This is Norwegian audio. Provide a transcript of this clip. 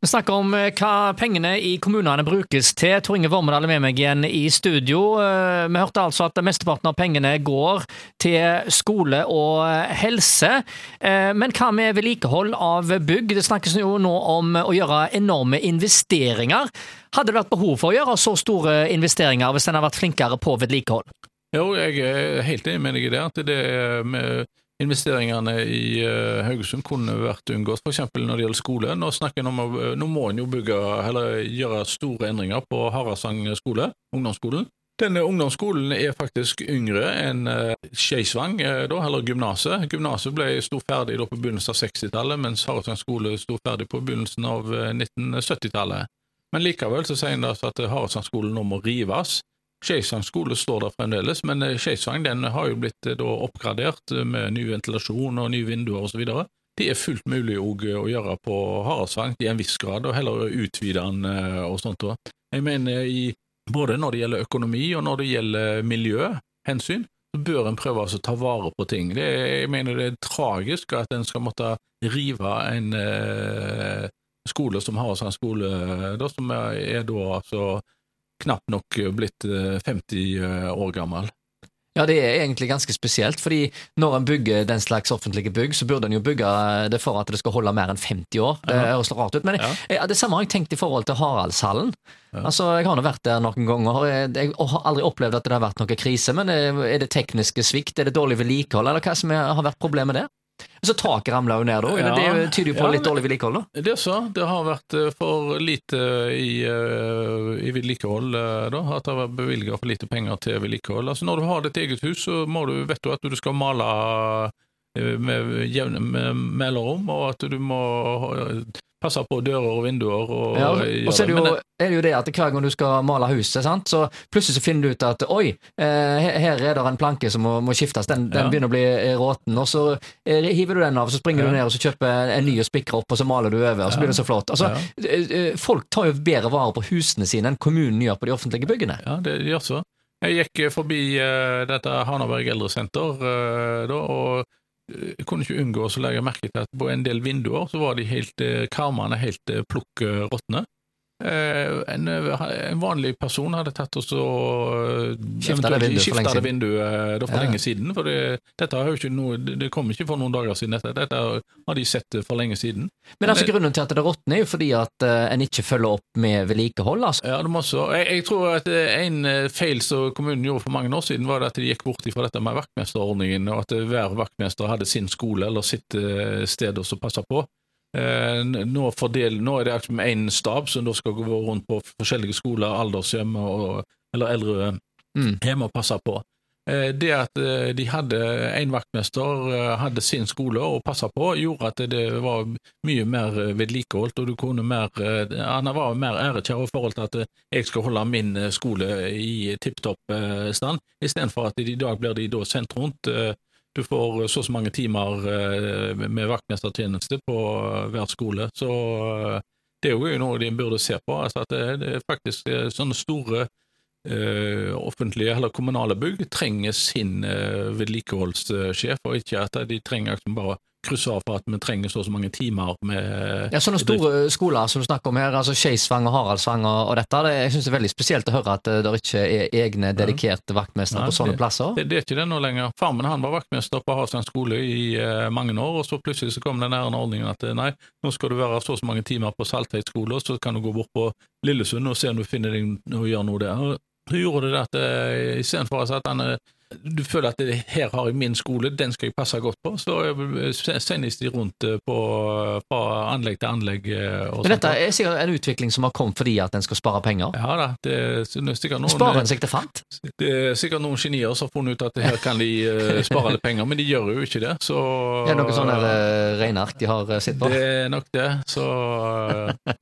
Vi snakker om eh, hva pengene i kommunene brukes til. Tor Inge Vormedal er med meg igjen i studio. Eh, vi hørte altså at mesteparten av pengene går til skole og helse. Eh, men hva med vedlikehold av bygg? Det snakkes jo nå om å gjøre enorme investeringer. Hadde det vært behov for å gjøre så store investeringer hvis en har vært flinkere på vedlikehold? Jo, jeg er helt enig med deg i det. At det med investeringene i uh, Haugesund kunne vært unngått, f.eks. når det gjelder skole. Nå, om, nå må en jo bygge, eller gjøre store endringer på Harasang skole, ungdomsskolen. Denne ungdomsskolen er faktisk yngre enn uh, Skeisvang, eller gymnaset. Gymnaset ble sto ferdig på begynnelsen av 60-tallet, mens Harasang skole sto ferdig på begynnelsen av 1970-tallet. Men likevel så sier en at Harasang skole nå må rives. Skeisvang skole står der fremdeles, men Skeisang Skeisvang har jo blitt da, oppgradert eh, med ny ventilasjon og nye vinduer osv. Det er fullt mulig å gjøre på Haraldsvang til en viss grad, og heller utvide den og sånt. Jeg mener, i, både når det gjelder økonomi og når det gjelder miljøhensyn, så bør en prøve å ta vare på ting. Det, jeg mener det er tragisk at en skal måtte rive en eh, skole som Haraldsvang skole, da, som er, er da altså knapt nok blitt 50 eh, eh, år gammel. Ja, det er egentlig ganske spesielt, fordi når en bygger den slags offentlige bygg, så burde en jo bygge det for at det skal holde mer enn 50 år. Det høres rart ut, men ja. jeg, det samme har jeg tenkt i forhold til Haraldshallen. Ja. Altså, Jeg har nå vært der noen ganger, jeg, jeg har aldri opplevd at det har vært noen krise. Men er det tekniske svikt, er det dårlig vedlikehold, eller hva som har vært problemet der? Så taket ramla jo ned da. Ja, det tyder jo på ja, litt dårlig vedlikehold, da? Det så. Det har vært eh, for lite i, uh, i vedlikehold, uh, da. At det har vært bevilga for lite penger til vedlikehold. Altså Når du har ditt eget hus, så må du, vet du at du skal male med jevne mellomrom, og at du må passer på dører og vinduer. Og, ja, og så er det, jo, er det jo det at hver gang du skal male huset, sant? så plutselig så finner du ut at oi, eh, her er det en planke som må, må skiftes, den, den ja. begynner å bli eh, råten. Og så eh, hiver du den av, så springer ja. du ned og så kjøper en ny og spikrer opp, og så maler du over, og så blir det så flott. Altså, Folk tar jo bedre vare på husene sine enn kommunen gjør på de offentlige byggene. Ja, det gjør så. Jeg gikk forbi uh, dette Hanaberg eldresenter uh, da, og jeg kunne ikke unngå å legge merke til at på en del vinduer så var de helt, eh, karmene helt eh, plukk råtne. Eh, en, en, vanlig person hadde tatt oss og så skifta det vinduet det vinduet for ja. lenge siden. For det, dette har jo ikke noe, det kom ikke for noen dager siden, dette, dette har de sett for lenge siden. Men altså grunnen til at det råtner, er jo fordi at en ikke følger opp med vedlikehold? Altså. Ja, det må også. Jeg, jeg, tror at en feil som kommunen gjorde for mange år siden, var at de gikk bort fra dette med vaktmesterordningen, og at hver vaktmester hadde sin skole eller sitt sted å passe på. Eh, nå, fordel, nå, er det liksom én stab som da skal gå rundt på forskjellige skoler, aldershjem og, eller eldre mm. hjemme og passe på. Eh, det at eh, de hadde en vaktmester, hadde sin skole og passa på, gjorde at det var mye mer vedlikeholdt, og du kunne mer Han var mer ærekjær i forhold til at jeg skal holde min skole i tipp topp stand, istedenfor at i dag blir de da sendt rundt du får så og så mange timer eh, med vaktmestertjeneste på hver skole. Så eh, det er jo noe de burde se på. altså at det, er faktisk sånne store eh, offentlige eller kommunale bygg trenger sin eh, vedlikeholdssjef, og ikke at de trenger liksom bare krysse av for at vi trenger så og så mange timer med Ja, Sånne store skoler som du snakker om her, altså Skeisvang og Haraldsvang og, og dette, det, jeg synes det er veldig spesielt å høre at det ikke er egne dedikerte vaktmestere på sånne plasser. Det, det, er ikke det nå lenger. Farmen han var vaktmester på Haraldsvang skole i eh, mange år, og så plutselig så kom den der ordningen at eh, nei, nå skal du være så og så mange timer på Saltveit skole, og så kan du gå bort på Lillesund og se om du finner deg og gjør noe der. Så gjorde det at uh, istedenfor at han uh, du føler at det, her har jeg min skole, den skal jeg passe godt på, så sendes de rundt eh, på, fra anlegg til anlegg. Eh, Men dette er sikkert en utvikling som har kommet fordi at en skal spare penger? Ja da. Det, er sikkert noen, Sparer en seg til fant? Det er sikkert noen genier som har funnet ut at her kan de spare litt penger, men de gjør jo ikke det. Så, er det noe sånn regneark de har sett på? Det er nok det. Så